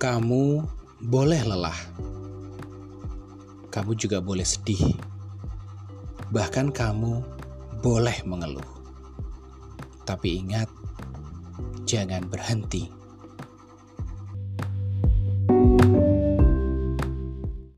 Kamu boleh lelah. Kamu juga boleh sedih. Bahkan kamu boleh mengeluh. Tapi ingat, jangan berhenti